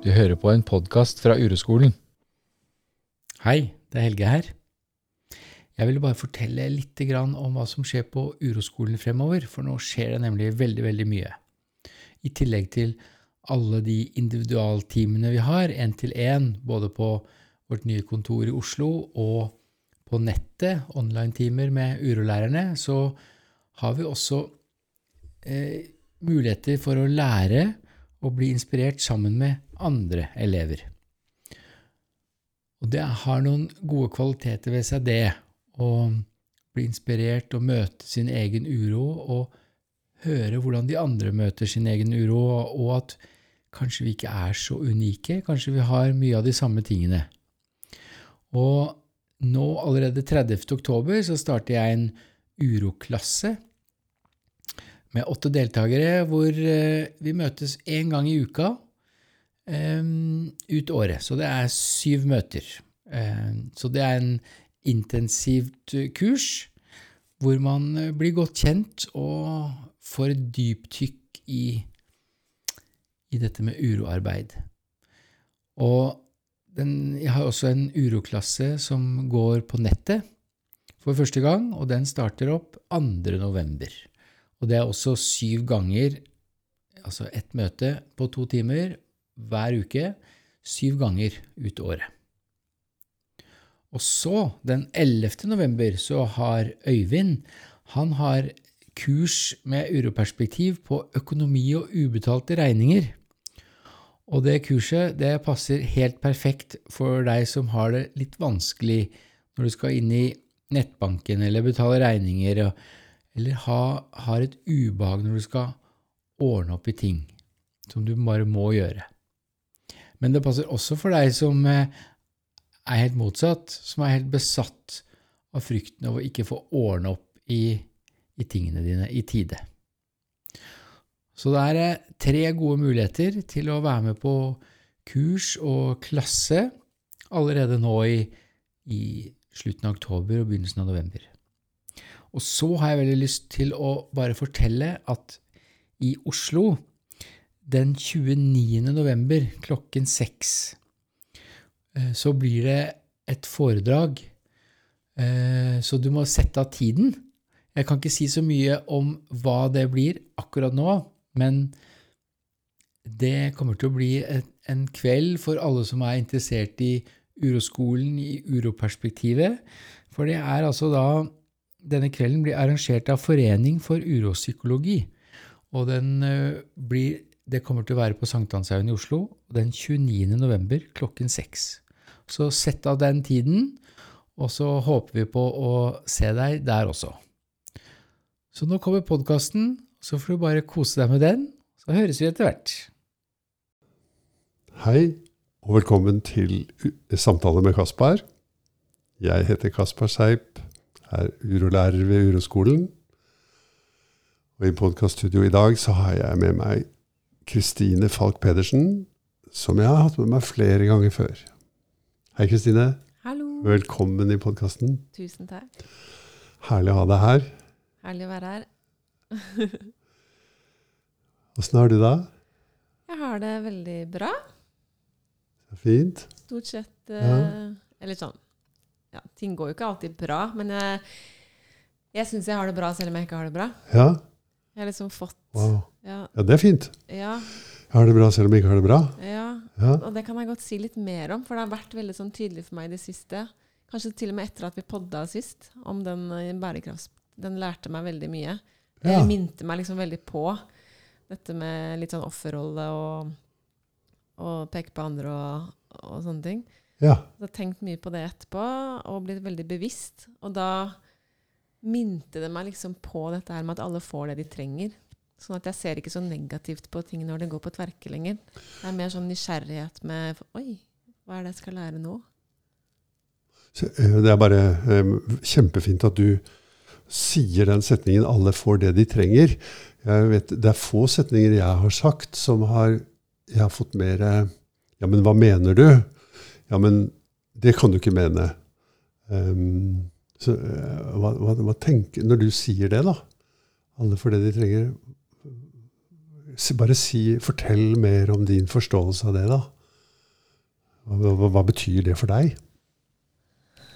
Du hører på en podkast fra Uroskolen. Hei, det er Helge her. Jeg ville bare fortelle litt om hva som skjer på Uroskolen fremover, for nå skjer det nemlig veldig, veldig mye. I tillegg til alle de individualtimene vi har, én til én, både på vårt nye kontor i Oslo og på nettet, online-timer med urolærerne, så har vi også eh, muligheter for å lære og bli inspirert sammen med andre elever. Og det har noen gode kvaliteter ved seg, det, å bli inspirert og møte sin egen uro og høre hvordan de andre møter sin egen uro, og at kanskje vi ikke er så unike, kanskje vi har mye av de samme tingene. Og nå, allerede 30. oktober, så starter jeg en uroklasse med åtte deltakere, hvor eh, vi møtes én gang i uka ut året. Så det er syv møter. Um, så det er en intensivt kurs hvor man blir godt kjent og får dyptykk i, i dette med uroarbeid. Og den, jeg har også en uroklasse som går på nettet for første gang, og den starter opp 2. november. Og det er også syv ganger, altså ett møte på to timer hver uke, syv ganger ut året. Og så, den 11. november, så har Øyvind han har kurs med uroperspektiv på økonomi og ubetalte regninger. Og det kurset det passer helt perfekt for deg som har det litt vanskelig når du skal inn i nettbanken eller betale regninger. eller ha, har et ubehag når du skal ordne opp i ting som du bare må gjøre. Men det passer også for deg som eh, er helt motsatt, som er helt besatt av frykten over ikke få ordne opp i, i tingene dine i tide. Så det er eh, tre gode muligheter til å være med på kurs og klasse allerede nå i, i slutten av oktober og begynnelsen av november. Og så har jeg veldig lyst til å bare fortelle at i Oslo den 29. november klokken seks eh, så blir det et foredrag, eh, så du må sette av tiden. Jeg kan ikke si så mye om hva det blir akkurat nå, men det kommer til å bli en kveld for alle som er interessert i uroskolen, i uroperspektivet. For det er altså da denne kvelden blir arrangert av Forening for uropsykologi, og den eh, blir, det kommer til å være på Sankthanshaugen i Oslo den 29. november klokken seks. Så sett av den tiden, og så håper vi på å se deg der også. Så nå kommer podkasten, så får du bare kose deg med den, så høres vi etter hvert. Hei, og velkommen til Samtale med Kaspar. Jeg heter Kaspar Seip er urolærer ved Uroskolen. Og i podkaststudioet i dag så har jeg med meg Kristine Falk Pedersen, som jeg har hatt med meg flere ganger før. Hei, Kristine. Hallo. Velkommen i podkasten. Tusen takk. Herlig å ha deg her. Herlig å være her. Åssen har du det? Jeg har det veldig bra. Fint. Stort sett eh, ja. Eller sånn ja, Ting går jo ikke alltid bra, men jeg, jeg syns jeg har det bra selv om jeg ikke har det bra. Ja. Jeg har liksom fått wow. ja. ja, det er fint. Ja. Jeg har det bra selv om jeg ikke har det bra. Ja. ja. Og det kan jeg godt si litt mer om, for det har vært veldig sånn tydelig for meg i det siste. Kanskje til og med etter at vi podda sist, om den eh, bærekrafts... Den lærte meg veldig mye. Ja. Det minte meg liksom veldig på dette med litt sånn offerrolle og, og peke på andre og, og sånne ting. Ja. Jeg har tenkt mye på det etterpå og blitt veldig bevisst. Og da minte det meg liksom på dette her med at alle får det de trenger. Sånn at jeg ser ikke så negativt på ting når det går på tverke lenger. Det er mer sånn nysgjerrighet med Oi, hva er det jeg skal lære nå? Eh, det er bare um, kjempefint at du sier den setningen 'alle får det de trenger'. Vet, det er få setninger jeg har sagt som har, jeg har fått mer Ja, men hva mener du? Ja, men det kan du ikke mene. Um, så uh, hva, hva, hva, tenker Når du sier det, da Alle får det de trenger. Bare si, fortell mer om din forståelse av det, da. Hva, hva, betyr det for deg?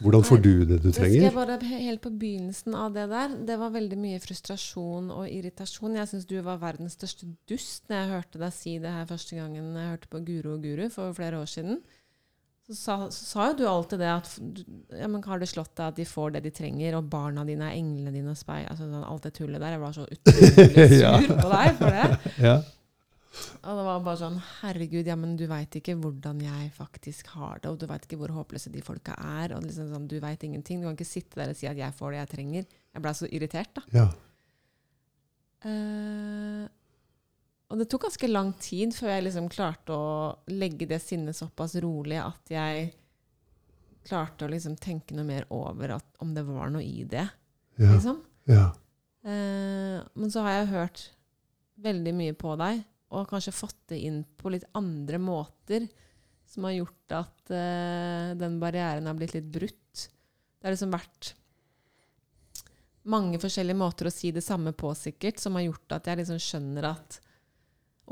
Hvordan får du det du trenger? jeg bare Helt på begynnelsen av det der, det var veldig mye frustrasjon og irritasjon. Jeg syns du var verdens største dust når jeg hørte deg si det her første gangen jeg hørte på Guro og Guru for flere år siden. Så sa, så sa jo du alltid det at ja, men har det slått deg at de får det de trenger, og barna dine er englene dine og speil altså, sånn, Alt det tullet der. Jeg var så utrolig sur på deg for det. Ja. Og det var bare sånn Herregud, ja, men du veit ikke hvordan jeg faktisk har det, og du veit ikke hvor håpløse de folka er, og liksom sånn, du veit ingenting. Du kan ikke sitte der og si at jeg får det jeg trenger. Jeg blei så irritert, da. ja. Eh, og det tok ganske lang tid før jeg liksom klarte å legge det sinnet såpass rolig at jeg klarte å liksom tenke noe mer over at, om det var noe i det. Ja. Liksom. ja. Eh, men så har jeg hørt veldig mye på deg, og kanskje fått det inn på litt andre måter, som har gjort at eh, den barrieren har blitt litt brutt. Det har liksom vært mange forskjellige måter å si det samme på, sikkert, som har gjort at jeg liksom skjønner at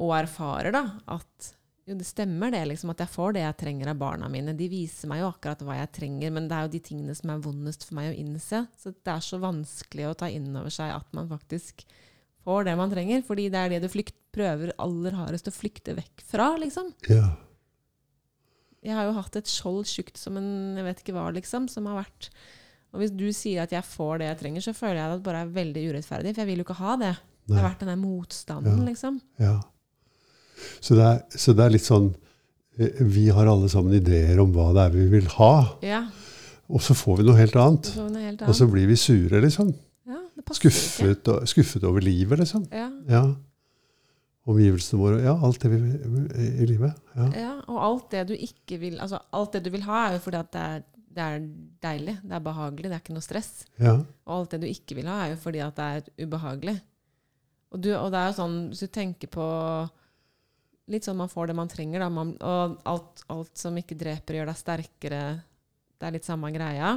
Og erfarer, da, at jo, det stemmer det, liksom, at jeg får det jeg trenger av barna mine. De viser meg jo akkurat hva jeg trenger, men det er jo de tingene som er vondest for meg å innse. Så det er så vanskelig å ta inn over seg at man faktisk får det man trenger, fordi det er det du flykt, prøver aller hardest å flykte vekk fra, liksom. ja. Jeg har jo hatt et skjold tjukt som en jeg vet ikke hva, liksom, som har vært Og hvis du sier at jeg får det jeg trenger, så føler jeg at det bare er veldig urettferdig, for jeg vil jo ikke ha det. Det har vært den der motstanden, Ja. liksom. Ja. Så det, er, så det er litt sånn eh, Vi har alle sammen ideer om hva det er vi vil ha, Ja. og så får vi noe helt annet. Noe helt Og så blir vi sure, liksom. ja. Skuffet, og, skuffet over livet, liksom. Ja. Ja. Omgivelsene våre. Ja, alt det vi vil i livet. Ja. ja, og alt det du ikke vil Altså, alt det du vil ha, er jo fordi at det er, det er deilig, det er behagelig, det er ikke noe stress. ja. Og alt det du ikke vil ha, er jo fordi at det er ubehagelig. Og, du, og det er jo sånn, hvis du tenker på Litt sånn man får det man trenger, da. Man, og alt, alt som ikke dreper, gjør deg sterkere. Det er litt samme greia.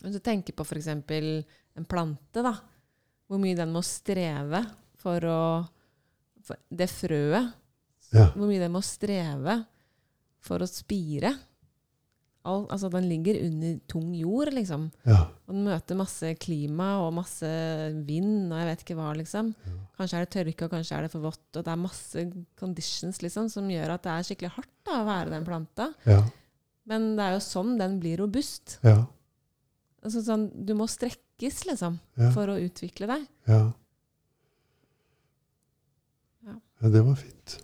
Hvis du tenker på f.eks. en plante, da. Hvor mye den må streve for å for Det frøet. Ja. Hvor mye den må streve for å spire. All, altså, den ligger under tung jord, liksom. ja. Og den møter masse klima og masse vind og jeg vet ikke hva, liksom. Kanskje er det tørke, og kanskje er det for vått. Og det er masse conditions liksom, som gjør at det er skikkelig hardt da, å være den planta. ja. Men det er jo sånn den blir robust. ja. Altså, sånn, du må strekkes, liksom, Ja. for å utvikle deg. ja. Ja. Ja, det var fint.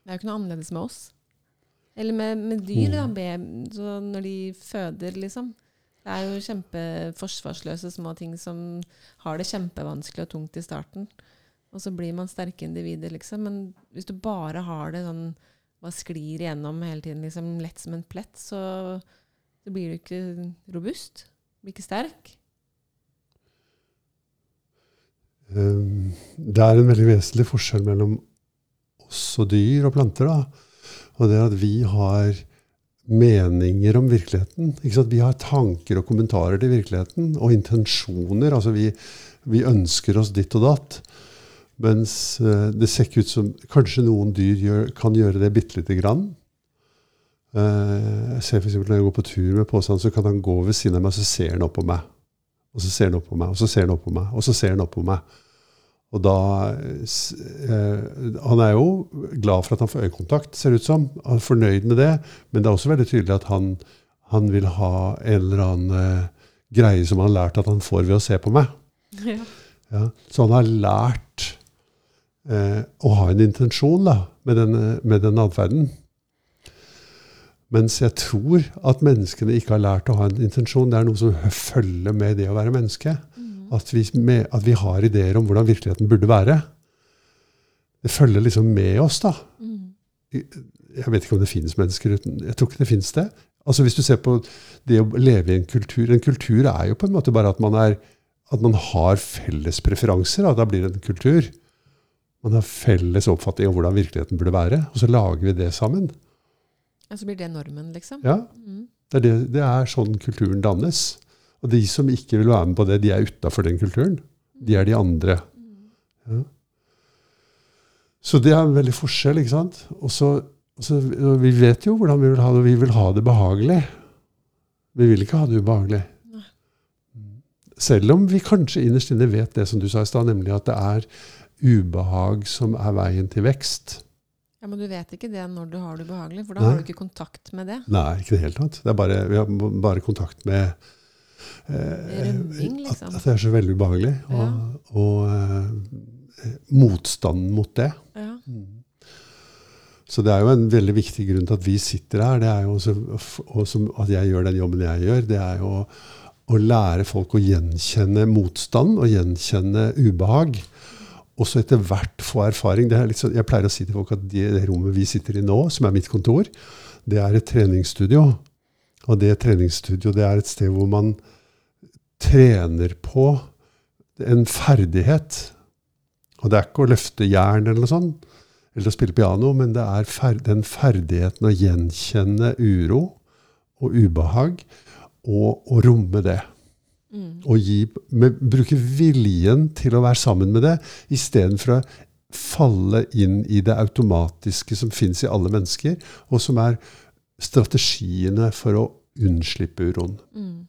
Det er jo ikke noe annerledes med oss. Eller med, med dyr, da, Mm. så når de føder, liksom. Det er jo kjempeforsvarsløse små ting som har det kjempevanskelig og tungt i starten. Og så blir man sterke individer, liksom. Men hvis du bare har det sånn hva sklir igjennom hele tiden, liksom lett som en plett, så, så blir du ikke robust. Blir ikke sterk. Um, det er en veldig vesentlig forskjell mellom oss og dyr og planter. Da. Og det at vi har meninger om virkeligheten. Vi har tanker og kommentarer til virkeligheten, og intensjoner. Altså vi, vi ønsker oss ditt og datt. Mens eh, det ser ikke ut som Kanskje noen dyr gjør, kan gjøre det bitte lite grann. Eh, jeg ser for Når jeg går på tur med påstand, så kan han gå ved siden av meg, og så ser han opp på meg. Og så ser han opp på meg, og så ser han opp på meg, og så ser han opp på meg. Og da eh, Han er jo glad for at han får øyekontakt, ser det ut som. Han er fornøyd med det, men det er også veldig tydelig at han, han vil ha en eller annen eh, greie som han har lært at han får ved å se på meg. Ja. Ja. Så han har lært eh, å ha en intensjon da, med den, med den atferden. Mens jeg tror at menneskene ikke har lært å ha en intensjon. Det er noe som følger med det å være menneske. At vi, med, at vi har ideer om hvordan virkeligheten burde være. Det følger liksom med oss, da. Mm. Jeg vet ikke om det finnes mennesker uten Jeg tror ikke det finnes det. Altså Hvis du ser på det å leve i en kultur En kultur er jo på en måte bare at man, er, at man har felles preferanser. Da. da blir det en kultur. Man har felles oppfatning av hvordan virkeligheten burde være. Og så lager vi det sammen. Og så blir det normen, liksom. Ja, Mm. det er, det, det er sånn kulturen dannes. Og de som ikke vil være med på det, de er utafor den kulturen. De er de andre. Ja. Så det er en veldig forskjell. ikke sant? Og så, vi vet jo hvordan vi vil ha det. Vi vil ha det behagelig. Vi vil ikke ha det ubehagelig. Selv om vi kanskje innerst inne vet det som du sa i stad, nemlig at det er ubehag som er veien til vekst. Ja, Men du vet ikke det når du har det ubehagelig, for da Nei. har du ikke kontakt med det. Nei, ikke i det hele tatt. Det er bare, vi har bare kontakt med Rømming, liksom. At det er så veldig ubehagelig. Og, Ja. og uh, motstanden mot det. Ja. Så det er jo en veldig viktig grunn til at vi sitter her. Det er jo også, og som, at jeg gjør den jobben jeg gjør, det er jo å lære folk å gjenkjenne motstand og gjenkjenne ubehag. Og så etter hvert få erfaring. Det er litt sånn, jeg pleier å si til folk at det, det rommet vi sitter i nå, som er mitt kontor, det er et treningsstudio. Og det treningsstudio det er et sted hvor man trener på en ferdighet. Og det er ikke å løfte jern eller noe sånt, eller å spille piano, men det er fer den ferdigheten å gjenkjenne uro og ubehag, og å romme det. Mm. Og gi, med, bruke viljen til å være sammen med det, istedenfor å falle inn i det automatiske som fins i alle mennesker, og som er strategiene for å unnslippe uroen. Mm.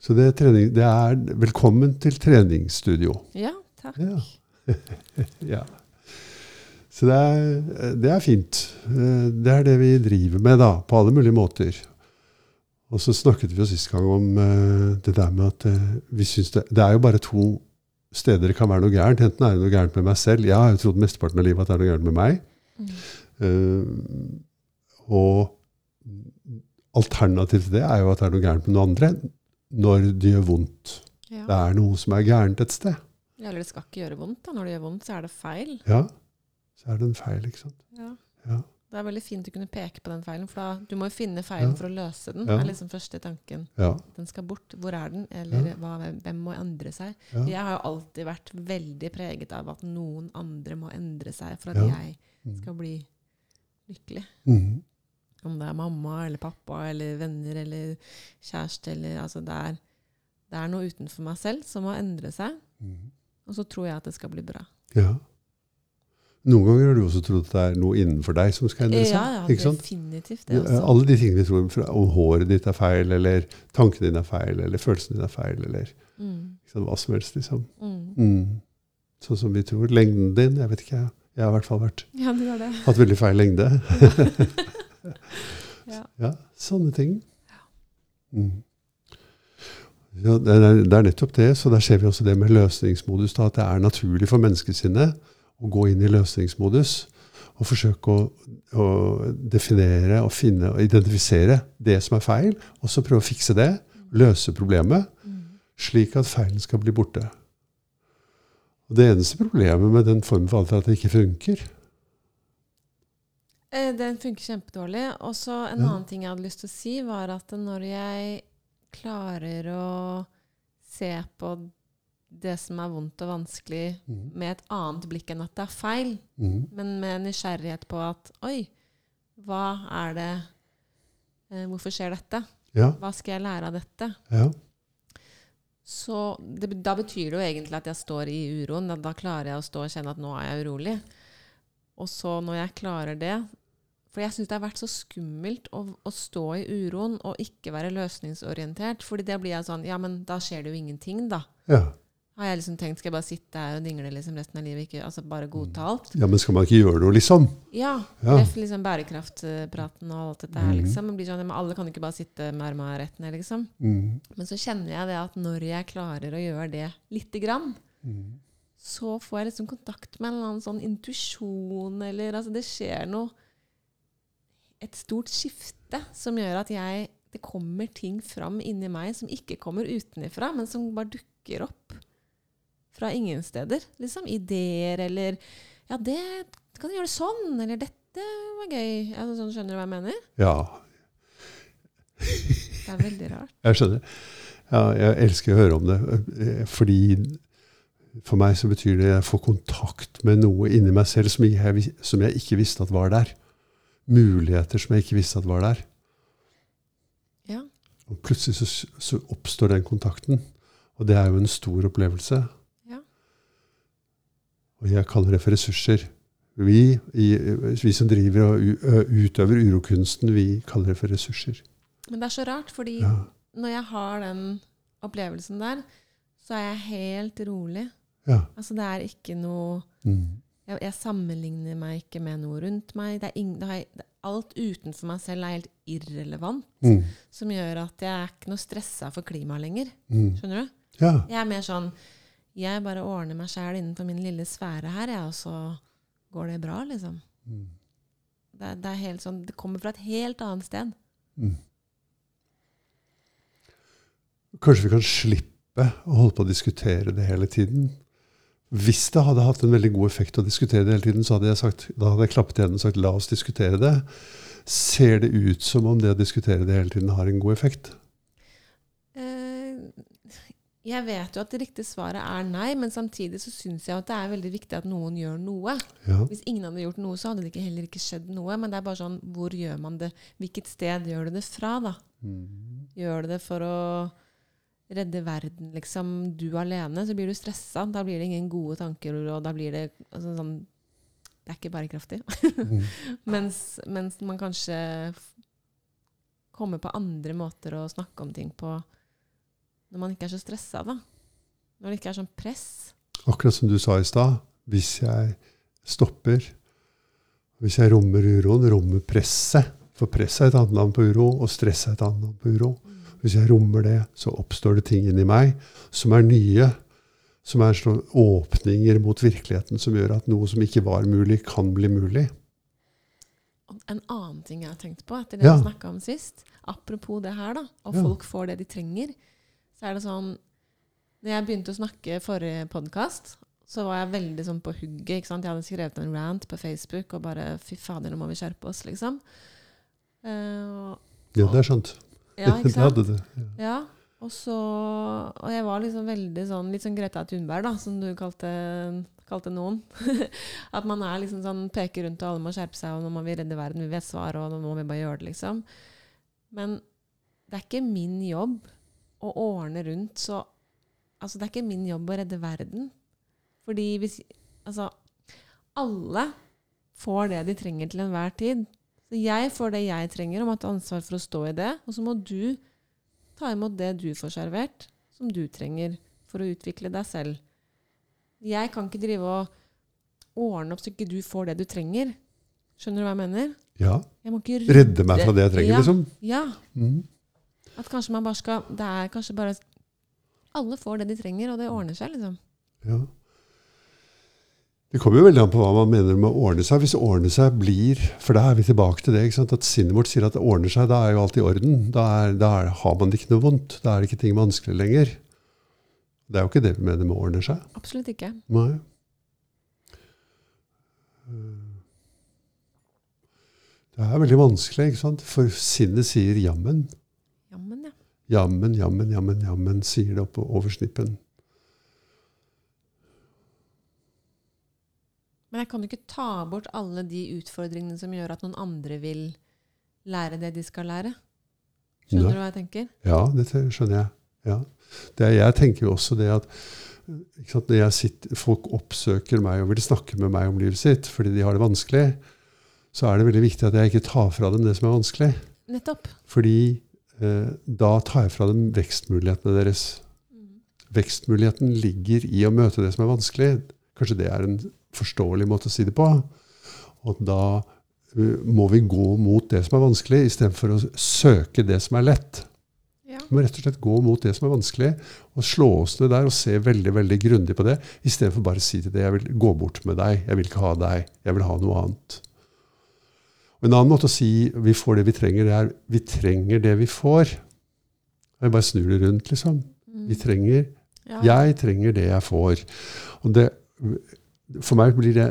Så det er, trening, det er velkommen til treningsstudio. Ja, takk. Ja. ja. Så det er, det er fint. Eh, Det er det vi driver med, da, på alle mulige måter. Og så snakket vi jo sist gang om eh, det der med at eh, vi syns det Det er jo bare to steder det kan være noe gærent. Enten er det noe gærent med meg selv. Jeg har jo trodd mesteparten av livet at det er noe gærent med meg. Mm. Uh, og alternativet til det er jo at det er noe gærent med noen andre når det gjør vondt. Ja. Det er noe som er gærent et sted. Ja, Eller det skal ikke gjøre vondt. da. Når det gjør vondt, så er det feil. Ja, så er det en feil, ikke sant. Ja. Ja. Det er veldig fint å kunne peke på den feilen, for da, du må jo finne feilen Ja. for å løse den. Ja. er liksom første tanken. Ja. Den skal bort. Hvor er den? Eller hva, hvem må endre seg? Jeg har jo alltid vært veldig preget av at noen andre må endre seg for at jeg skal bli lykkelig. Mhm. Om det er mamma eller pappa eller venner eller kjæreste eller altså det er, det er noe utenfor meg selv som må endre seg, Mm. og så tror jeg at det skal bli bra. ja. Noen ganger har du også trodd at det er noe innenfor deg som skal endre seg. Ja, ja, definitivt det også. Alle de tingene vi tror om håret ditt er feil, eller tanken dine er feil, eller følelsen dine er feil, eller Mm, hva som helst. liksom. mm. Mm. Sånn som vi tror. Lengden din, jeg vet ikke. Jeg har i hvert fall vært, Ja, det det. hatt veldig feil lengde. Ja. Ja, sånne ting. Mm. Ja, det, er, det er nettopp det. Så der ser vi også det med løsningsmodus. Da, at det er naturlig for menneskesinnet å gå inn i løsningsmodus og forsøke å, å definere og finne og identifisere det som er feil, og så prøve å fikse det, løse problemet, Mm. slik at feilen skal bli borte. Og Det eneste problemet med den formen for alt er at det ikke funker. Eh, Den funker kjempedårlig. Og så en Ja. annen ting jeg hadde lyst til å si, var at når jeg klarer å se på det som er vondt og vanskelig, mm. med et annet blikk enn at det er feil, mm. men med nysgjerrighet på at Oi, hva er det eh, Hvorfor skjer dette? Ja, Hva skal jeg lære av dette? ja. Så det, da betyr det jo egentlig at jeg står i uroen. Da, da klarer jeg å stå og kjenne at nå er jeg urolig. Og så når jeg klarer det For jeg syns det har vært så skummelt å, å stå i uroen og ikke være løsningsorientert. fordi det blir jeg sånn Ja, men da skjer det jo ingenting, da. ja. Har jeg liksom tenkt skal jeg bare sitte her og dingle liksom resten av livet? Ikke, altså bare godta alt? Ja, men skal man ikke gjøre noe, liksom? Ja. Ja. Ref liksom bærekraftpraten og alt dette her, Mhm. liksom. Blir sånn, men alle kan ikke bare sitte med armene rett ned, liksom. Mm. Men så kjenner jeg det at når jeg klarer å gjøre det lite grann, mm. så får jeg liksom kontakt med en eller annen sånn intuisjon, eller altså det skjer noe Et stort skifte som gjør at jeg Det kommer ting fram inni meg som ikke kommer utenifra, men som bare dukker opp fra ingen steder. Liksom ideer eller Ja, det kan du gjøre sånn, eller dette var gøy. Altså, sånn, skjønner du hva jeg mener? Ja, Det er veldig rart. jeg skjønner. Ja, jeg elsker å høre om det, fordi for meg så betyr det at jeg får kontakt med noe inni meg selv som jeg, som jeg ikke visste at var der. Muligheter som jeg ikke visste at var der. Ja. Og plutselig så, så oppstår den kontakten. Og det er jo en stor opplevelse. Ja. Og jeg kaller det for ressurser. Vi, i, vi som driver og utøver urokunsten, vi kaller det for ressurser. Men det er så rart, fordi Ja. når jeg har den opplevelsen der, så er jeg helt rolig. ja. Altså, det er ikke noe Mm. Jeg, jeg sammenligner meg ikke med noe rundt meg. Det ing, det har, det, alt utenfor meg selv er helt irrelevant, Mm. som gjør at jeg er ikke noe stressa for klimaet lenger. Mm. Skjønner du? Ja. Jeg er mer sånn Jeg bare ordner meg sjæl innenfor min lille sfære her, jeg, og så går det bra, liksom. Mm. Det, det er helt sånn Det kommer fra et helt annet sted. Mm. Kanskje vi kan slippe å holde på å diskutere det hele tiden. Hvis det hadde hatt en veldig god effekt å diskutere det hele tiden, så hadde jeg sagt, da hadde jeg klappet igjen og sagt la oss diskutere det. Ser det ut som om det å diskutere det hele tiden har en god effekt? Eh, jeg vet jo at det riktige svaret er nei, men samtidig så syns jeg at det er veldig viktig at noen gjør noe. Ja. Hvis ingen hadde gjort noe, så hadde det ikke, heller ikke skjedd noe. Men det er bare sånn hvor gjør man det? Hvilket sted gjør du det fra, da? Mm. Gjør du det for å redde verden, liksom, du alene, så blir du stressa. Da blir det ingen gode tanker, og da blir det altså, sånn Det er ikke bærekraftig. Mm. mens, mens man kanskje kommer på andre måter å snakke om ting på når man ikke er så stressa, da. Når det ikke er sånn press. Akkurat som du sa i stad. Hvis jeg stopper, hvis jeg rommer uroen, rommer presset For press er et annet navn på uro, og stress er et annet navn på uro. Hvis jeg rommer det, så oppstår det ting inni meg som er nye. Som er sånne åpninger mot virkeligheten som gjør at noe som ikke var mulig, kan bli mulig. En annen ting jeg har tenkt på etter det Ja. vi snakka om sist, apropos det her, da, og Ja. folk får det de trenger, så er det sånn Når jeg begynte å snakke forrige podkast, så var jeg veldig sånn på hugget. ikke sant? Jeg hadde skrevet en rant på Facebook og bare Fy fader, nå må vi skjerpe oss, liksom. Uh, og, Ja, det er sant. Ja, ikke Det hadde du. Ja. Ja, og så Og jeg var liksom veldig sånn Litt sånn Greta Thunberg, da, som du kalte, kalte noen. At man er liksom sånn peker rundt, og alle må skjerpe seg, og nå må vi redde verden, vi vet svaret, og nå må vi bare gjøre det, liksom. Men det er ikke min jobb å ordne rundt, så Altså, det er ikke min jobb å redde verden. Fordi hvis Altså, alle får det de trenger til enhver tid. Så jeg får det jeg trenger, og må ta ansvar for å stå i det. Og så må du ta imot det du får servert, som du trenger for å utvikle deg selv. Jeg kan ikke drive og ordne opp så ikke du får det du trenger. Skjønner du hva jeg mener? ja. Jeg må ikke Redde meg fra det jeg trenger, ja, liksom. Ja. Mm. At kanskje man bare skal Det er kanskje bare Alle får det de trenger, og det ordner seg, liksom. Ja. Det kommer jo veldig an på hva man mener med å ordne seg. Hvis ordne seg blir For da er vi tilbake til det. At sinnet vårt sier at det ordner seg. Da er jo alt i orden. Da, er, da er, har man ikke noe vondt. Da er det ikke ting vanskelig lenger. Det er jo ikke det vi mener med å ordne seg. Absolutt ikke. Nei. Det er veldig vanskelig, ikke sant? For sinnet sier jammen. Jammen, ja. Jammen, jammen, jammen, jammen, sier det oppe over snippen. Men jeg kan jo ikke ta bort alle de utfordringene som gjør at noen andre vil lære det de skal lære. Skjønner du hva jeg tenker? Ja, det skjønner jeg. Ja. Det, er- jeg tenker jo også det at sant, når jeg sitter, folk oppsøker meg og vil snakke med meg om livet sitt fordi de har det vanskelig, så er det veldig viktig at jeg ikke tar fra dem det som er vanskelig. Nettopp. Fordi eh, da tar jeg fra dem vekstmulighetene deres. Vekstmuligheten ligger i å møte det som er vanskelig. Kanskje det er en forståelig måte å si det på. Og da eh, må vi gå mot det som er vanskelig, istedenfor å søke det som er lett. Ja. Vi må rett og slett gå mot det som er vanskelig, og slå oss ned der og se veldig veldig grundig på det, istedenfor bare å si til det jeg vil gå bort med deg, jeg vil ikke ha deg, jeg vil ha noe annet. Og En annen måte å si vi får det vi trenger, det er vi trenger det vi får. Jeg bare snur det rundt, liksom. Vi trenger Ja. Jeg trenger det jeg får. Og det, for meg blir det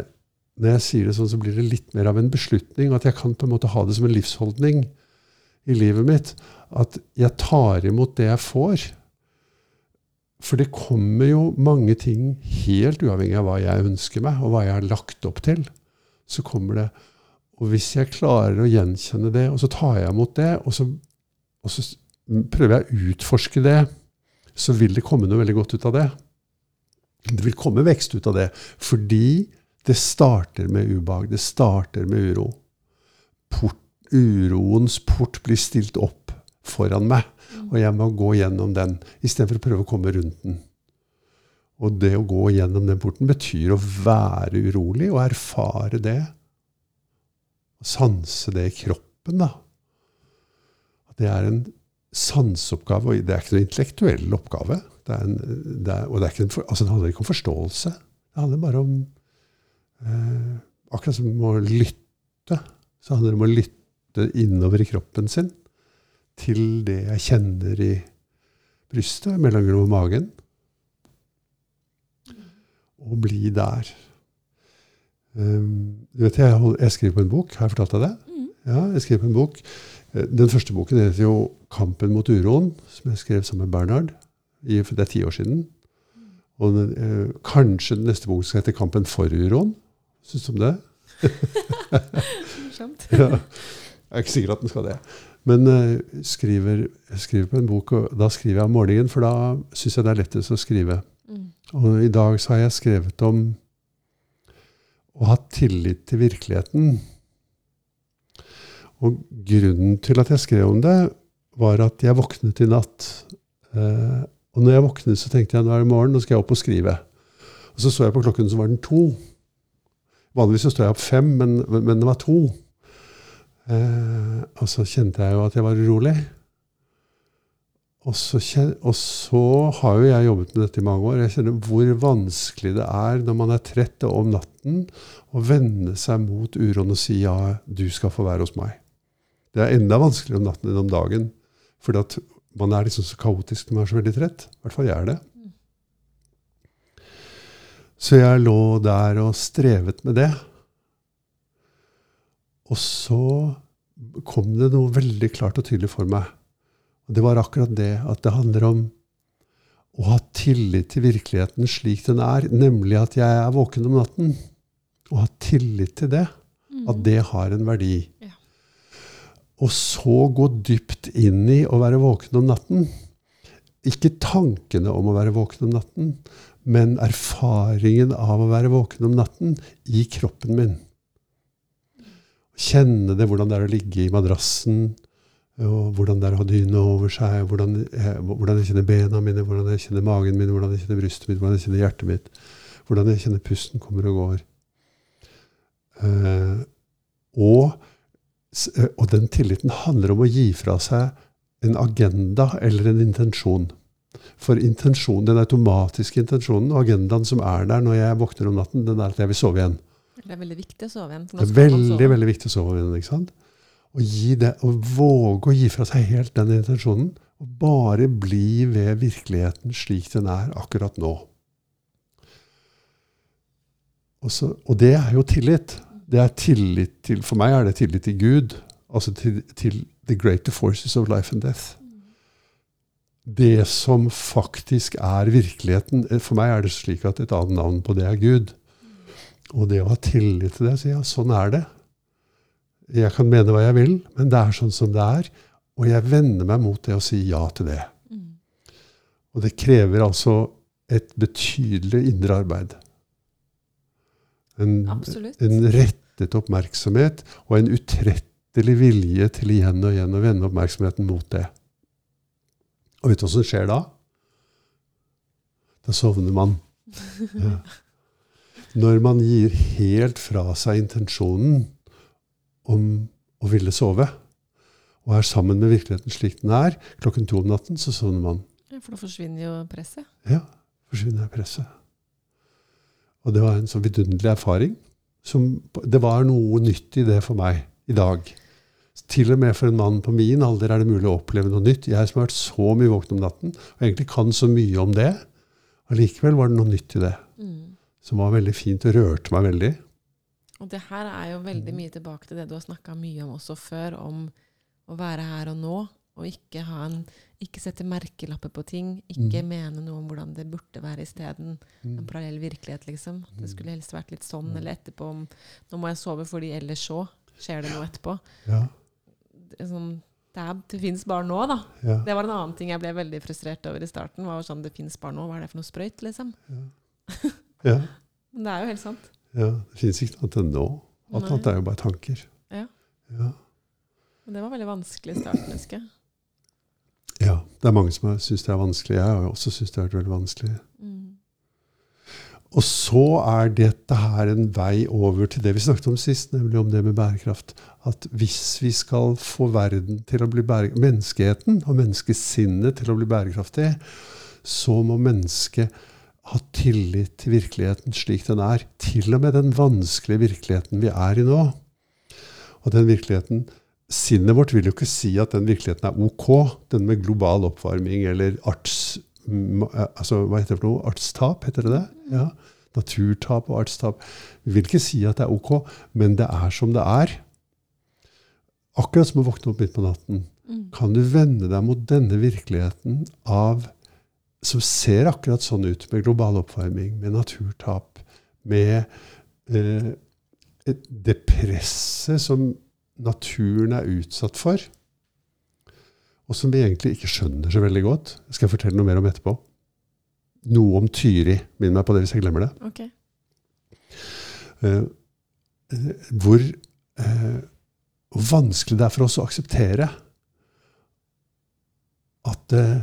når jeg sier det sånn, så blir det litt mer av en beslutning. At jeg kan på en måte ha det som en livsholdning i livet mitt. At jeg tar imot det jeg får. For det kommer jo mange ting, helt uavhengig av hva jeg ønsker meg, og hva jeg har lagt opp til. Så kommer det. Og hvis jeg klarer å gjenkjenne det, og så tar jeg imot det, og så, og så prøver jeg å utforske det, så vil det komme noe veldig godt ut av det. Det vil komme vekst ut av det. Fordi Det starter med ubehag. Det starter med uro. Port, uroens port blir stilt opp foran meg, og jeg må gå gjennom den istedenfor å prøve å komme rundt den. Og det å gå gjennom den porten betyr å være urolig og erfare det. Og sanse det i kroppen, da. Det er en sanseoppgave, og det er ikke noen intellektuell oppgave. Det, en, det, er, og det, er en, altså det, handler ikke om forståelse. Det handler bare om eh, Akkurat som å lytte, så handler det om å lytte innover i kroppen sin til det jeg kjenner i brystet, mellomgulvet og magen. Og bli der. Um, du vet, jeg, jeg, skriver på en bok. Har jeg fortalt deg det? Mm. Ja, jeg skriver på en bok. Eh, den første boken heter jo 'Kampen mot uroen', som jeg skrev sammen med Bernhard. I, det er ti år siden. Og den, eh, kanskje den neste boken skal hete 'Kampen for uroen'. Syns du om det? Morsomt. ja. Jeg er ikke sikker at den skal det. Men eh, skriver, jeg skriver på en bok, og da skriver jeg om morgenen, for da syns jeg det er lettest å skrive. Mm. Og i dag så har jeg skrevet om å ha tillit til virkeligheten. Og grunnen til at jeg skrev om det, var at jeg våknet i natt. Eh, og når jeg våknet, så tenkte jeg nå er det morgen, nå skal jeg opp og skrive. Og så så jeg på klokken, så var den to. Vanligvis så står jeg opp fem, men, men det var to. Eh, og så kjente jeg jo at jeg var urolig. Og så, og så, har jo jeg jobbet med dette i mange år. Jeg kjenner hvor vanskelig det er når man er trett og om natten, å vende seg mot uroen og si ja, du skal få være hos meg. Det er enda vanskeligere om natten enn om dagen. Fordi at man er liksom så kaotisk når man er så veldig trett. I hvert fall jeg er det. Så jeg lå der og strevet med det. Og så kom det noe veldig klart og tydelig for meg. Og det var akkurat det at det handler om å ha tillit til virkeligheten slik den er, nemlig at jeg er våken om natten. Å ha tillit til det. At mm. det har en verdi. Og så gå dypt inn i å være våken om natten. Ikke tankene om å være våken om natten, men erfaringen av å være våken om natten i kroppen min. Kjenne det, hvordan det er å ligge i madrassen, og hvordan det er å ha dyne over seg, hvordan jeg, hvordan jeg, kjenner bena mine, hvordan jeg kjenner magen min, hvordan jeg kjenner brystet mitt, hvordan jeg kjenner hjertet mitt, hvordan jeg kjenner pusten kommer og går. Uh, og, eh, og den tilliten handler om å gi fra seg en agenda eller en intensjon. For intensjon, den automatiske intensjonen og agendaen som er der når jeg våkner om natten, den er at jeg vil sove igjen. Det er veldig viktig å sove igjen. Det er veldig, veldig viktig å sove igjen. ikke sant? Å gi det, å våge å gi fra seg helt den intensjonen. Og bare bli ved virkeligheten slik den er akkurat nå. Og, så, og det er jo tillit. Det er tillit til, For meg er det tillit til Gud. Altså til, til the greater forces of life and death. Det som faktisk er virkeligheten For meg er det slik at et annet navn på det er Gud. Og det å ha tillit til det, så ja, sånn er det. Jeg kan mene hva jeg vil, men det er sånn som det er. Og jeg vender meg mot det og sier ja til det. Mm. Og det krever altså et betydelig indre arbeid. En, en, rettet oppmerksomhet og en utrettelig vilje til igjen og igjen å vende oppmerksomheten mot det. Og vet du hva som skjer da? Da sovner man. Ja. Når man gir helt fra seg intensjonen om å ville sove, og er sammen med virkeligheten slik den er, klokken to om natten, så sovner man. Ja, For da forsvinner jo presset? Ja, forsvinner presset. Og det var en så vidunderlig erfaring. Som, det var noe nytt i det for meg i dag. Til og med for en mann på min alder er det mulig å oppleve noe nytt. Jeg som har vært så mye våken om natten, og egentlig kan så mye om det. Allikevel var det noe nytt i det. Mm som var veldig fint og rørte meg veldig. Og det her er jo veldig mye tilbake til det du har snakka mye om også før, om å være her og nå, og ikke, ha en, ikke sette merkelapper på ting. Ikke mm. mene noe om hvordan det burde være isteden. Mm. En parallell virkelighet, liksom. Det mm. skulle helst vært litt sånn, eller etterpå om Nå må jeg sove, fordi ellers så skjer det noe etterpå. Ja. Det, sånn, det, er, det fins bare nå, da. Ja. Det var en annen ting jeg ble veldig frustrert over i starten. var sånn, Det fins bare nå. Hva er det for noe sprøyt, liksom? Ja. Ja. Men det er jo helt sant. Ja, Det fins ikke noe annet nå. Alt annet er jo bare tanker. Ja. Ja. Og det var veldig vanskelig i starten, husker jeg. Ja. Det er mange som syns det er vanskelig. Jeg har jo også syntes det har vært veldig vanskelig. Mm. Og så er dette her en vei over til det vi snakket om sist, nemlig om det med bærekraft. At hvis vi skal få verden til å bli bærekraftig, menneskeheten og menneskesinnet til å bli bærekraftig, så må mennesket ha tillit til virkeligheten slik den er. Til og med den vanskelige virkeligheten vi er i nå. Og den virkeligheten Sinnet vårt vil jo ikke si at den virkeligheten er ok, den med global oppvarming eller arts... Altså, hva heter det for noe? Artstap, heter det det? Ja. Naturtap og artstap. Vi vil ikke si at det er ok, men det er som det er. Akkurat som å våkne opp midt på natten. Mm. Kan du vende deg mot denne virkeligheten av som ser akkurat sånn ut, med global oppvarming, med naturtap, med eh, det presset som naturen er utsatt for, og som vi egentlig ikke skjønner så veldig godt. Det skal jeg fortelle noe mer om etterpå. Noe om Tyri. Minn meg på det hvis jeg glemmer det. Ok. Eh, eh, hvor, uh, vanskelig det er for oss å akseptere at eh,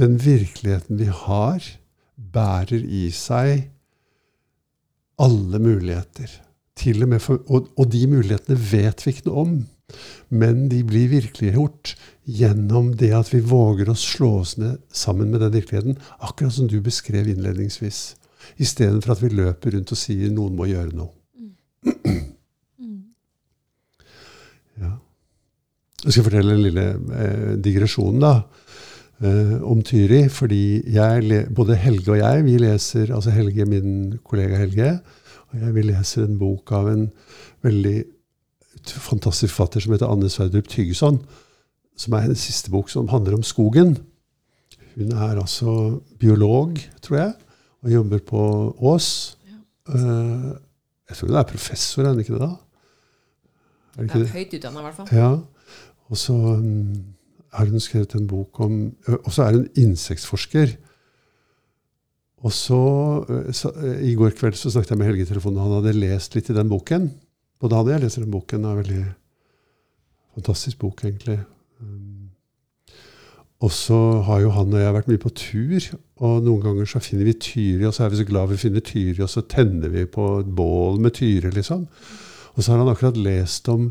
Den virkeligheten vi har, bærer i seg alle muligheter. Til og, med for, og, og de mulighetene vet vi ikke noe om. Men de blir virkeliggjort gjennom det at vi våger å slå oss ned sammen med den virkeligheten, akkurat som du beskrev innledningsvis. Istedenfor at vi løper rundt og sier noen må gjøre noe. Mm. Ja. Jeg skal fortelle en lille eh, digresjon da, om Tyri. Fordi jeg, både Helge og jeg, vi leser, altså Helge, min kollega Helge, og jeg, vi leser en bok av en veldig fantastisk forfatter som heter Anne Sverdrup Tygeson, som er hennes siste bok som handler om skogen. Hun er altså biolog, tror jeg, og jobber på Ås. Ja. Eh, jeg tror hun er professor, er hun ikke det da? Er det ikke det er høyt utdanna, i hvert fall. Ja. Og så um, har hun skrevet en bok om Og så er hun insektforsker. Og så, så I går kveld så snakket jeg med Helge i telefonen, han hadde lest litt i den boken. Både han og jeg leser den boken. Det er en veldig fantastisk bok, egentlig. Um, og så har jo han og jeg vært mye på tur, og noen ganger så finner vi Tyri, og så er vi så glad vi finner Tyri, og så tenner vi på et bål med Tyri, liksom. Og så har han akkurat lest om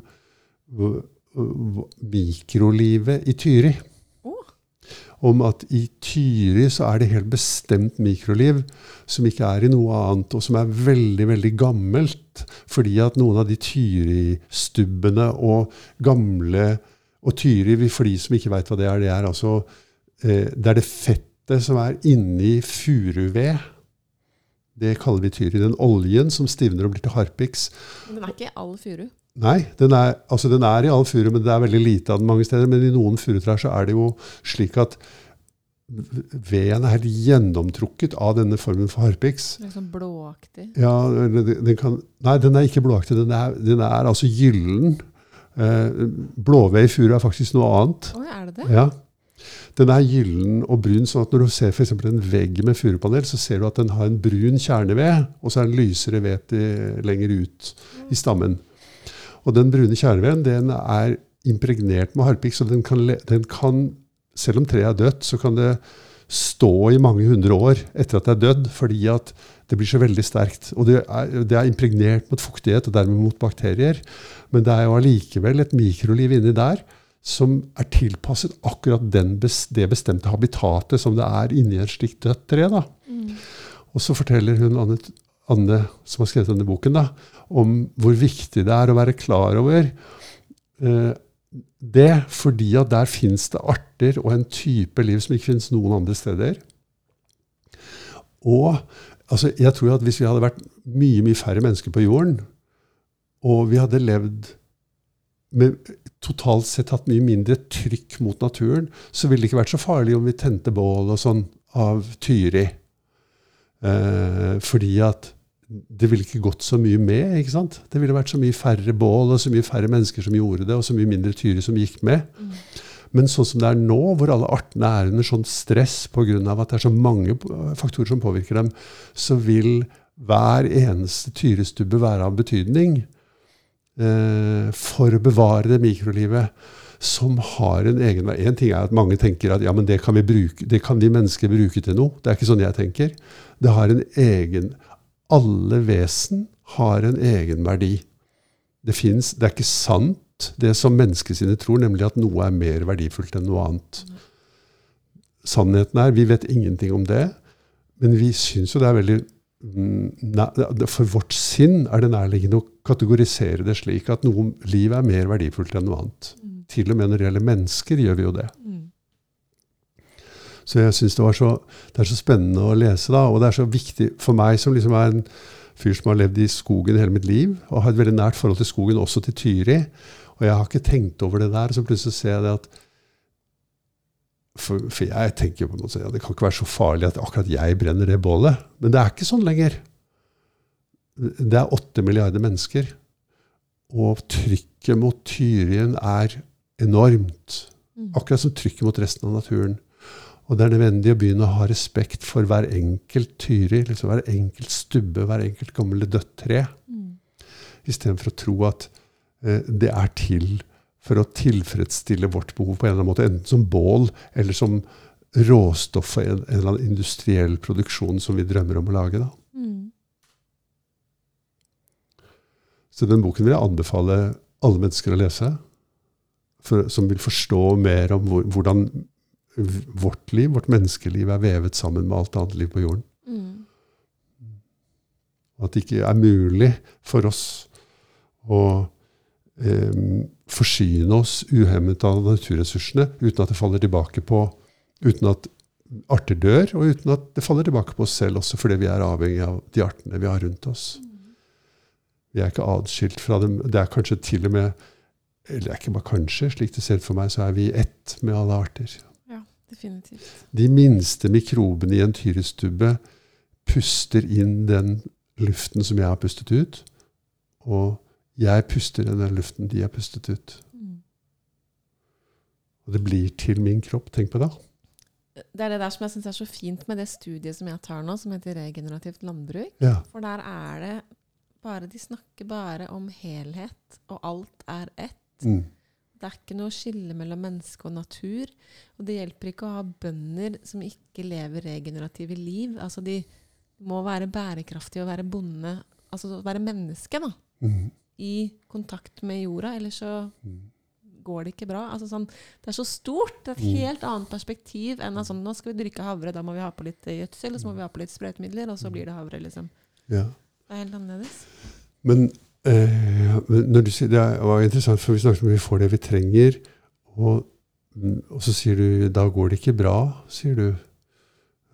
mikrolivet i Tyri. Om at i Tyri så er det helt bestemt mikroliv som ikke er i noe annet, og som er veldig, veldig gammelt. Fordi at noen av de Tyri-stubbene og gamle Og Tyri, for de som ikke veit hva det er, det er altså eh, Det er det fettet som er inni furuved. Det kaller vi Tyri. Den oljen som stivner og blir til harpiks. Men det er ikke all furu. Nei, den er, altså den er i all furu, men det er veldig lite av den mange steder. Men i noen furutrær så er det jo slik at veden er helt gjennomtrukket av denne formen for harpiks. Er sånn blåaktig. Ja, den, kan, nei, den er ikke blåaktig. Den er, den er altså gyllen. Eh, blåved i furu er faktisk noe annet. Oi, er det det? Ja. Den er gyllen og brun, sånn at når du ser for en vegg med furupanel, så ser du at den har en brun kjerneved, og så er den lysere ved lenger ut i stammen. Og den brune den er impregnert med harpik, så den kan, den kan selv om treet er dødt, så kan det stå i mange hundre år etter at det er dødd, fordi at det blir så veldig sterkt. Og det er, det er impregnert mot fuktighet og dermed mot bakterier. Men det er jo allikevel et mikroliv inni der som er tilpasset akkurat den det bestemte habitatet som det er inni et slikt dødt tre. Da. Mm. Og så forteller hun Anne, Anne, som har skrevet denne boken, da, om hvor viktig det er å være klar over eh, det, fordi at der fins det arter og en type liv som ikke finnes noen andre steder. Og altså, jeg tror at hvis vi hadde vært mye, mye færre mennesker på jorden, og vi hadde levd med totalt sett hatt mye mindre trykk mot naturen, så ville det ikke vært så farlig om vi tente bål og sånn av Tyri. Eh, fordi at det ville ikke gått så mye med. ikke sant? Det ville vært så mye færre bål og så mye færre mennesker som gjorde det, og så mye mindre Tyri som gikk med. Mm. Men sånn som det er nå, hvor alle artene er under sånn stress pga. at det er så mange faktorer som påvirker dem, så vil hver eneste tyrestubbe være av betydning eh, for å bevare det mikrolivet som har en egen vei. En ting er at mange tenker at ja, men det kan vi, bruke, det kan vi mennesker bruke til noe. Det er ikke sånn jeg tenker. Det har en egen Alle vesen har en egen verdi. Det, finnes, det er ikke sant, det som menneskesinnet tror, nemlig at noe er mer verdifullt enn noe annet. Sannheten er vi vet ingenting om det, men vi syns jo det er veldig mm, For vårt sinn er det nærliggende å kategorisere det slik at noe liv er mer verdifullt enn noe annet. Til og med når det gjelder mennesker, gjør vi jo det. Så jeg syns det, det er så spennende å lese, da. Og det er så viktig for meg, som liksom er en fyr som har levd i skogen hele mitt liv, og har et veldig nært forhold til skogen, også til Tyri. Og jeg har ikke tenkt over det der. Så plutselig ser jeg det at For, for jeg tenker på noe sånt, ja, det kan ikke være så farlig at akkurat jeg brenner det bålet. Men det er ikke sånn lenger. Det er åtte milliarder mennesker. Og trykket mot Tyrien er enormt. Mm. Akkurat som trykket mot resten av naturen. Og det er nødvendig å begynne å ha respekt for hver enkelt tyri, liksom hver enkelt stubbe, hver enkelt gamle dødt tre, Mm. istedenfor å tro at eh, det er til for å tilfredsstille vårt behov på en eller annen måte, enten som bål eller som råstoff for en, en eller annen industriell produksjon som vi drømmer om å lage. Da. Mm. Så den boken vil jeg anbefale alle mennesker å lese, for, som vil forstå mer om hvor, hvordan vårt liv, vårt menneskeliv, er vevet sammen med alt annet liv på jorden. Mm. At det ikke er mulig for oss å eh, forsyne oss uhemmet av naturressursene uten at det faller tilbake på Uten at arter dør, og uten at det faller tilbake på oss selv også fordi vi er avhengig av de artene vi har rundt oss. Vi er ikke atskilt fra dem. Det er kanskje til og med Eller det er ikke bare kanskje, slik det ser ut for meg, så er vi ett med alle arter. Definitivt. De minste mikrobene i en tyristubbe puster inn den luften som jeg har pustet ut, og jeg puster inn den luften de har pustet ut. Mm. Og det blir til min kropp. Tenk på det. Det er det der som jeg syns er så fint med det studiet som jeg tar nå, som heter regenerativt landbruk. Ja. For der er det bare De snakker bare om helhet, og alt er ett. Mm. Det er ikke noe skille mellom menneske og natur. Og det hjelper ikke å ha bønder som ikke lever regenerative liv. Altså de må være bærekraftige og være bonde, altså være menneske, da. Mm. I kontakt med jorda, ellers så Mm. går det ikke bra. Altså sånn, det er så stort. Det er et Mm. helt annet perspektiv enn at sånn, nå skal vi dyrke havre, da må vi ha på litt eh, gjødsel, og så må vi ha på litt sprøytemidler, og så blir det havre, liksom. Ja. Det er helt annerledes. Men du sier, det var interessant, for vi snakket om vi får det vi trenger, og, og så sier du da går det ikke bra, sier du.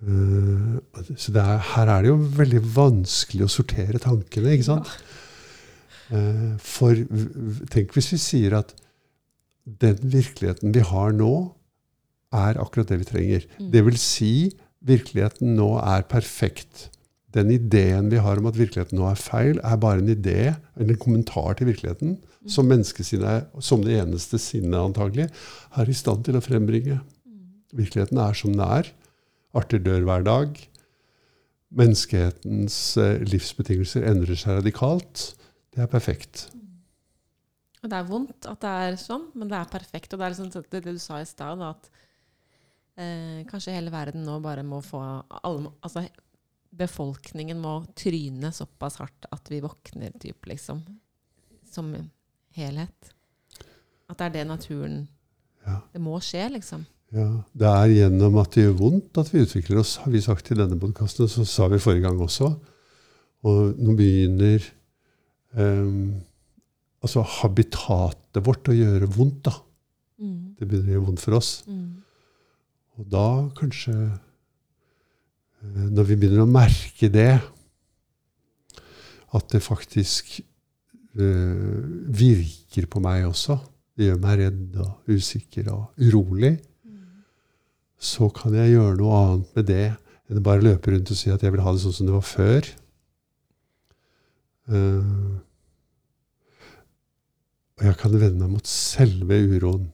Eh, så er, her er det jo veldig vanskelig å sortere tankene, ikke sant? Eh, for v- v- tenk hvis vi sier at den virkeligheten vi har nå, er akkurat det vi trenger. Mm. Det vil si, virkeligheten nå er perfekt. Den ideen vi har om at virkeligheten nå er feil, er bare en idé, eller en kommentar til virkeligheten, som menneskesinnet, som det eneste sinnet antagelig, er i stand til å frembringe. Virkeligheten er som den er. Arter dør hver dag. Menneskehetens eh, livsbetingelser endrer seg radikalt. Det er perfekt. Og det er vondt at det er sånn, men det er perfekt. Og det er liksom det, det du sa i stad, at eh, kanskje hele verden nå bare må få alle, Altså befolkningen må tryne såpass hardt at vi våkner, typ, liksom. Som helhet. At det er det naturen Ja. Det må skje, liksom. Ja, Det er gjennom at det gjør vondt at vi utvikler oss, har vi sagt i denne podkasten. Så sa vi forrige gang også. Og nå begynner um, altså habitatet vårt å gjøre vondt. da. Mm. Det begynner å gjøre vondt for oss. Mm. Og da kanskje Når vi begynner å merke det, at det faktisk eh, virker på meg også, det gjør meg redd og usikker og urolig, Mm. så kan jeg gjøre noe annet med det enn bare løpe rundt og si at jeg vil ha det sånn som det var før. Uh, og jeg kan vende meg mot selve uroen.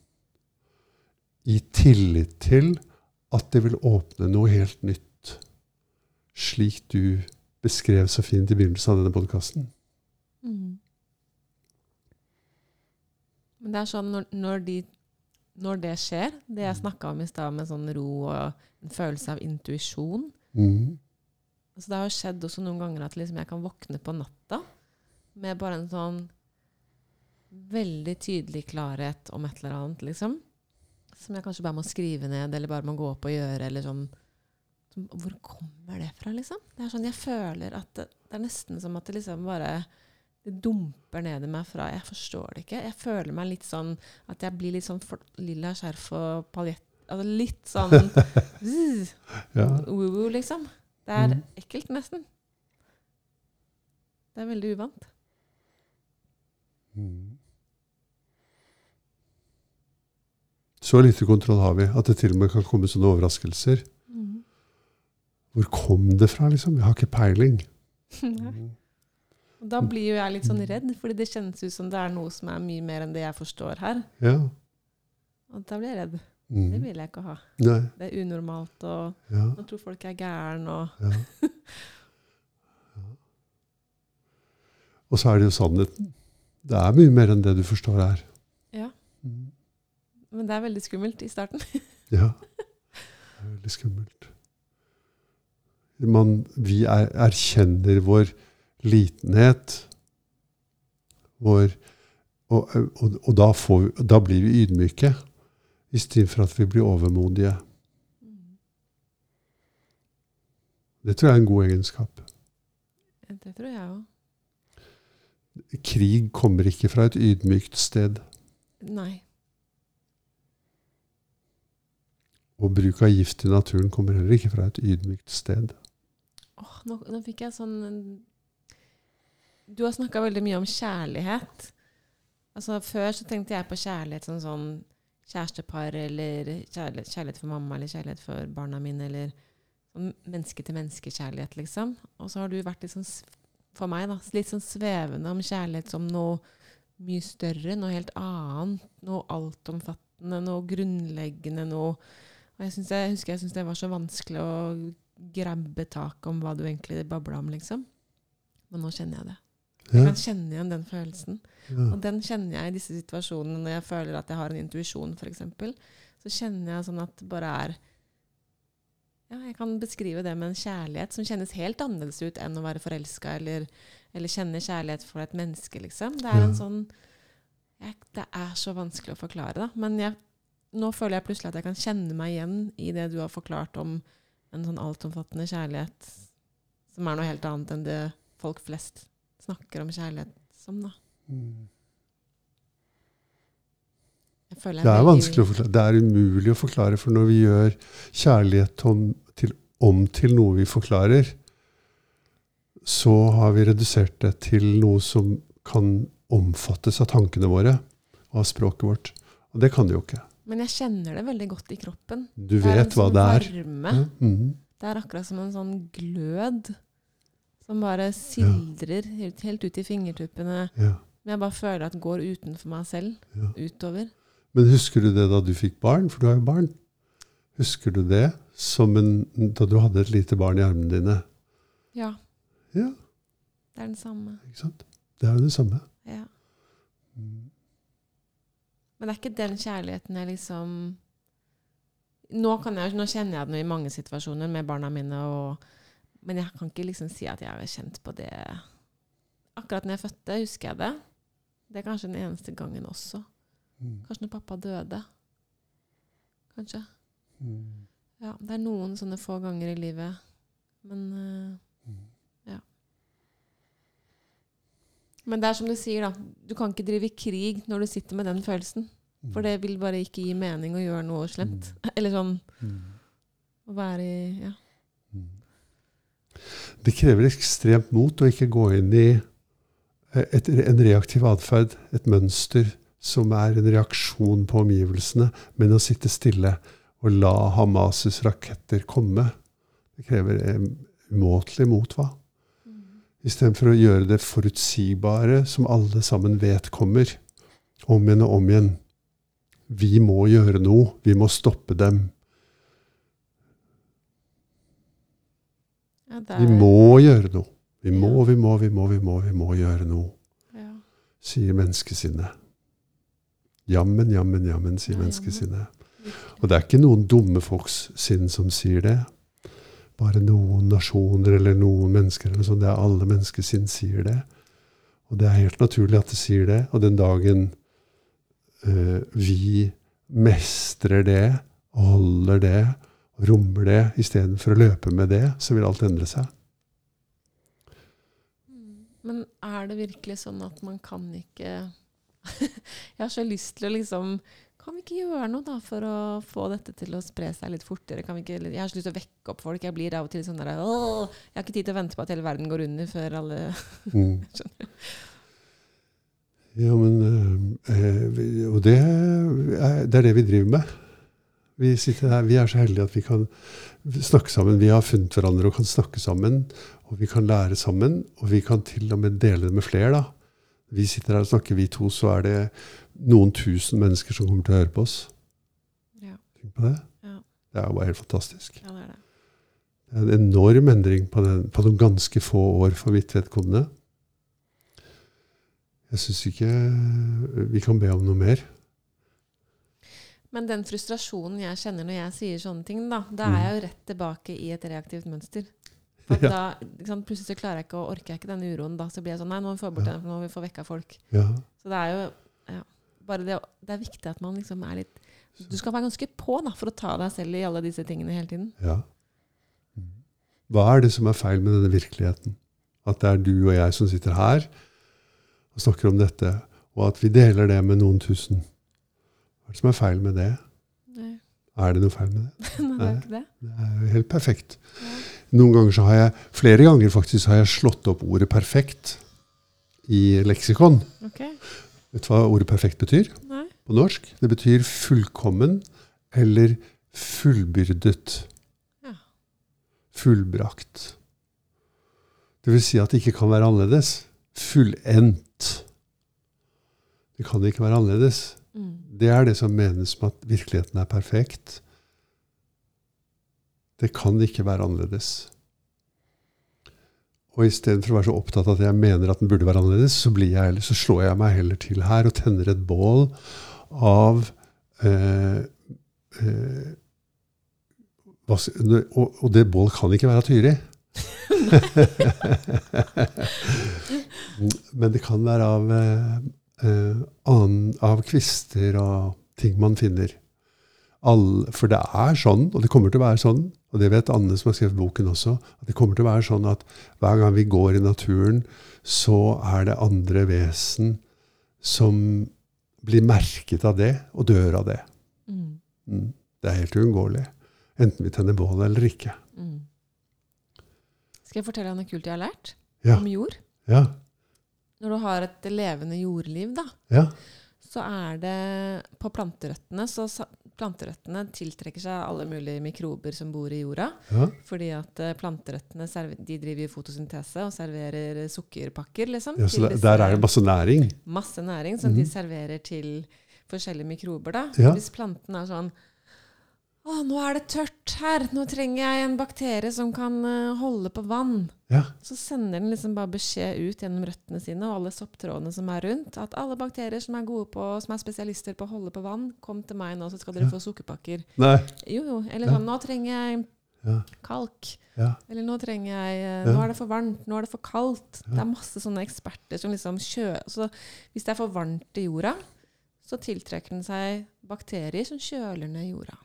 i tillit til at det vil åpne noe helt nytt. Slik du beskrev så fint i begynnelsen av denne podkasten. Mm. Men det er sånn når, når, de, når det skjer, det jeg snakka om i stad med sånn ro og en følelse av intuisjon Mm. altså Det har jo skjedd også noen ganger at liksom jeg kan våkne på natta med bare en sånn veldig tydelig klarhet om et eller annet, liksom. Som jeg kanskje bare må skrive ned, eller bare må gå opp og gjøre, eller sånn Hvor kommer det fra, liksom? Det er sånn, Jeg føler at det, det er nesten som at det liksom bare det dumper ned i meg fra Jeg forstår det ikke. Jeg føler meg litt sånn at jeg blir litt sånn for, lilla skjerf og paljett Altså litt sånn zzz, Ja. woo-woo, liksom. Det er mm. ekkelt, nesten. Det er veldig uvant. Mm. Så lite kontroll har vi at det til og med kan komme sånne overraskelser. Hvor kom det fra, liksom? Jeg har ikke peiling. Da blir jo jeg litt sånn redd, fordi det kjennes ut som det er noe som er mye mer enn det jeg forstår her. Ja. Og da blir jeg redd. Det Mm. vil jeg ikke ha. Nei. Det er unormalt, og Ja. nå tror folk jeg er gæren, og Ja. Ja. Og så er det jo sannheten. Det er mye mer enn det du forstår her. Ja. Mm. Men det er veldig skummelt i starten. Ja. Det er veldig skummelt. Man, vi er, erkjenner vår litenhet. Vår, og og, og da, får, vi- da blir vi ydmyke, istedenfor at vi blir overmodige. Det tror jeg er en god egenskap. Det tror jeg òg. Krig kommer ikke fra et ydmykt sted. Nei. Og bruk av gift i naturen kommer heller ikke fra et ydmykt sted. Åh, nå, nå fikk jeg sånn Du har snakka veldig mye om kjærlighet. Altså Før så tenkte jeg på kjærlighet som sånn kjærestepar, eller kjærlighet, kjærlighet for mamma, eller kjærlighet for barna mine, eller sånn menneske-til-menneske-kjærlighet, liksom. Og så har du vært litt sånn, for meg, da, litt sånn svevende om kjærlighet som noe mye større, noe helt annet. Noe altomfattende, noe grunnleggende, noe Og jeg, jeg husker jeg syntes det var så vanskelig å grabbe tak om hva du egentlig babla om, liksom. Men nå kjenner jeg det. Jeg kan kjenne igjen den følelsen. ja. Og den kjenner jeg i disse situasjonene når jeg føler at jeg har en intuisjon, f.eks. Så kjenner jeg sånn at det bare er Ja, jeg kan beskrive det med en kjærlighet som kjennes helt annerledes ut enn å være forelska eller, eller kjenne kjærlighet for et menneske, liksom. Det er Ja. en sånn jeg, Det er så vanskelig å forklare, da. Men jeg, nå føler jeg plutselig at jeg kan kjenne meg igjen i det du har forklart om en sånn altomfattende kjærlighet, som er noe helt annet enn det folk flest snakker om kjærlighet som, da. Mm. Det er vanskelig å forklare. Det er umulig å forklare, for når vi gjør kjærlighet om til, om til noe vi forklarer, så har vi redusert det til noe som kan omfattes av tankene våre og av språket vårt. Og det kan det jo ikke. Men jeg kjenner det veldig godt i kroppen. Du Det er vet hva sånn det er. Varme. Ja, mhm. Det er akkurat som en sånn glød som bare sildrer helt, helt ut i fingertuppene. ja, Men jeg bare føler at det går utenfor meg selv. ja. Utover. Men husker du det da du fikk barn? For du har jo barn. Husker du det som en, da du hadde et lite barn i armene dine? Ja. Ja, Det er den samme. ikke sant? Det er jo det samme. Ja. Men det er ikke den kjærligheten jeg liksom nå, kan jeg, nå kjenner jeg den i mange situasjoner med barna mine, og, men jeg kan ikke liksom si at jeg har kjent på det Akkurat når jeg fødte, husker jeg det. Det er kanskje den eneste gangen også. Mm. Kanskje når pappa døde. Kanskje. Mm. Ja, det er noen sånne få ganger i livet. Men eh, Mm. ja. Men det er som du sier, da. Du kan ikke drive krig når du sitter med den følelsen. For det vil bare ikke gi mening å gjøre noe slemt. Eller sånn Mm. å være i Ja. Mm. Det krever ekstremt mot å ikke gå inn i eh, et, en reaktiv atferd, et mønster som er en reaksjon på omgivelsene, men å sitte stille og la Hamas' raketter komme. Det krever eh, umåtelig mot, hva? Istedenfor å gjøre det forutsigbare, som alle sammen vet kommer, om igjen og om igjen. vi må gjøre noe. Vi må stoppe dem. Ja, Vi må gjøre noe. Vi må, Ja. vi må, vi må, vi må, vi må gjøre noe, ja. sier menneskesinnet. Jammen, jammen, jammen, sier Ja, menneskesinnet. Og det er ikke noen dumme folks sinn som sier det. Bare noen nasjoner eller noen mennesker. eller. Det er alle menneskesinn sier det. Og det er helt naturlig at det sier det. Og den dagen eh, vi mestrer det, holder det, rommer det istedenfor å løpe med det, så vil alt endre seg. Mm. Men er det virkelig sånn at man kan ikke Jeg har så lyst til å liksom Kan vi ikke gjøre noe da for å få dette til å spre seg litt fortere? Kan vi ikke, jeg har så lyst til å vekke opp folk. Jeg blir av og til sånn der Åh, jeg har ikke tid til å vente på at hele verden går under før alle Mm. Skjønner Ja, men eh, Og det er, det er det vi driver med. Vi, sitter her, vi er så heldige at vi kan snakke sammen. Vi har funnet hverandre og kan snakke sammen. Og vi kan lære sammen. Og vi kan til og med dele det med flere. da. Vi sitter her og snakker, vi to, så er det noen tusen mennesker som kommer til å høre på oss. Ja, Tenk på det. Ja. Det er jo bare helt fantastisk. ja det er det. En enorm endring på, den, på noen ganske få år for mitt vedkommende. Jeg syns ikke vi kan be om noe mer. Men den frustrasjonen jeg kjenner når jeg sier sånne ting, da, da Mm. er jeg jo rett tilbake i et reaktivt mønster. At Ja. da, sant, plutselig så klarer jeg ikke å orker jeg ikke den uroen. Da så blir jeg sånn Nei, nå må vi få bort Ja. den, for nå må vi få vekka folk. Ja. Så det er jo ja, bare det, det er viktig at man liksom er litt Du skal være ganske på da, for å ta deg selv i alle disse tingene hele tiden. ja. Hva er det som er feil med denne virkeligheten? At det er du og jeg som sitter her og snakker om dette, og at vi deler det med noen tusen. Hva er det som er feil med det? Nei, Er det noe feil med det? Nei det er ikke det. Det er jo helt perfekt. Ja. Noen ganger så har jeg, flere ganger faktisk, har jeg slått opp ordet perfekt i leksikon. Okay. Vet du hva ordet perfekt betyr Nei. på norsk? Det betyr fullkommen eller fullbyrdet. Ja. Fullbrakt. Det vil si at det ikke kan være annerledes. Fullendt. Det kan ikke være annerledes. Mm. Det er det som menes med at virkeligheten er perfekt. Det kan ikke være annerledes. Og istedenfor å være så opptatt av at jeg mener at den burde være annerledes, så, jeg, så slår jeg meg heller til her og tenner et bål av eh, eh, og, og det bål kan ikke være Tyri. Men det kan være av, eh, an, av kvister og ting man finner. All, for det er sånn, og det kommer til å være sånn, og det vet Anne som har skrevet boken også, at det kommer til å være sånn at hver gang vi går i naturen, så er det andre vesen som blir merket av det, og dør av det. Mm. Mm. Det er helt uunngåelig. Enten vi tenner bål eller ikke. Mm. Skal jeg fortelle deg noe kult jeg har lært Ja. om jord? Ja. Når du har et levende jordliv, da, Ja. så er det på planterøttene så Planterøttene tiltrekker seg alle mulige mikrober som bor i jorda. ja. Fordi at eh, planterøttene de driver fotosyntese og serverer sukkerpakker, liksom. ja så der, der er det masse næring. masse næring som mm. de serverer til forskjellige mikrober. Da. Ja. Hvis planten er sånn Å, nå er det tørt her. Nå trenger jeg en bakterie som kan eh, holde på vann. Ja. Så sender den liksom bare beskjed ut gjennom røttene sine og alle sopptrådene som er rundt, at alle bakterier som er gode på, som er spesialister på å holde på vann, kom til meg nå, så skal dere Ja. få sukkerpakker. Nei. Jo, jo. Eller sånn Nå trenger jeg Ja. kalk. Ja. Eller nå trenger jeg eh, Nå er det for varmt. Nå er det for kaldt. Ja. Det er masse sånne eksperter som liksom kjører Så hvis det er for varmt i jorda, så tiltrekker den seg bakterier som kjøler ned jorda.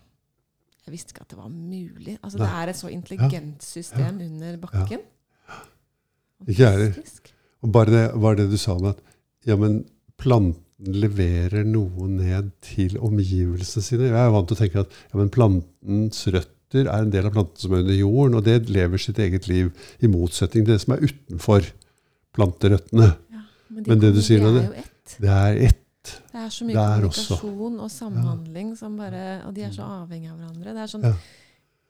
Jeg visste ikke at det var mulig. Altså, det er et så intelligent system under bakken. Ikke jeg heller. Og bare det, bare det du sa med at ja, men planten leverer noe ned til omgivelsene sine. Jeg er vant til å tenke at ja, men plantens røtter er en del av planten som er under jorden, og det lever sitt eget liv, i motsetning til det som er utenfor planterøttene. Ja, men, de Men det du sier nå, det- er ett. Det er. Det er så mye kommunikasjon og samhandling som bare Og de er så avhengige av hverandre. Det er sånn Ja.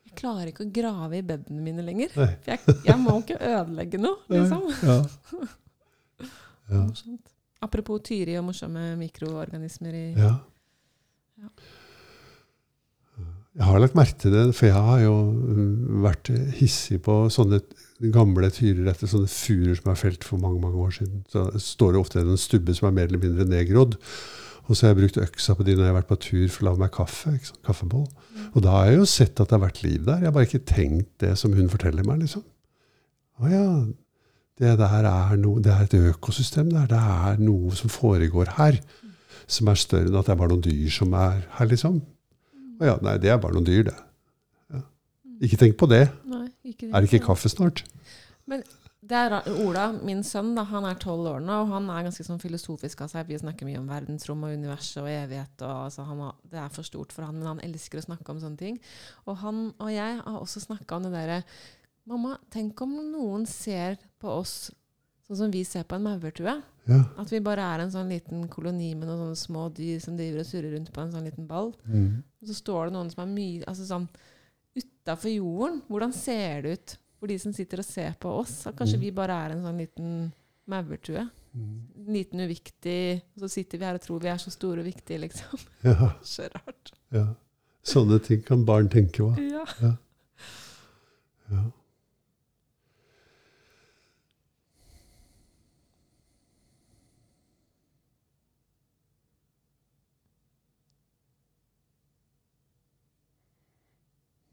Jeg klarer ikke å grave i bedene mine lenger. Nei. For jeg, jeg må ikke ødelegge noe, liksom. Ja. Ja. Apropos Tyri og morsomme mikroorganismer i ja. Ja. Jeg har lagt merke til det, for jeg har jo mm, vært hissig på sånne gamle tyrer etter sånne furer som er felt for mange mange år siden. Så står det ofte en stubbe som er mer eller mindre nedgrodd. Og så har jeg brukt øksa på de når jeg har vært på tur for å lage meg kaffe. Kaffeboll. Og da har jeg jo sett at det har vært liv der. Jeg har bare ikke tenkt det som hun forteller meg. liksom. Å ja, det der er noe, det er et økosystem der. Det er noe som foregår her, som er større enn at det er bare noen dyr som er her, liksom. Å ja, nei, det er bare noen dyr, det. Ja. Ikke tenk på det. Nei, ikke Er det ikke kaffe snart? Det er Ola, min sønn, da, han er tolv år nå, og han er ganske sånn filosofisk av seg. Vi snakker mye om verdensrom og universet og evighet. Og, altså, han har, det er for stort for han, men han elsker å snakke om sånne ting. Og han og jeg har også snakka om det derre Mamma, tenk om noen ser på oss sånn som vi ser på en maurtue. Ja. At vi bare er en sånn liten koloni med noen sånne små dyr som driver og surrer rundt på en sånn liten ball. Mm. Og så står det noen som er mye altså sånn utafor jorden. Hvordan ser det ut for de som sitter og ser på oss? At kanskje Mm. vi bare er en sånn liten maurtue. Mm. Liten, uviktig Og så sitter vi her og tror vi er så store og viktige, liksom. Ja, Så rart. ja. Sånne ting kan barn tenke på. Ja. Ja.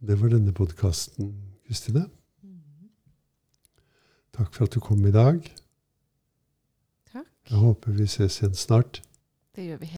Det var denne podkasten, Kristine. Takk for at du kom i dag. Takk. Jeg håper vi ses igjen snart. Det gjør vi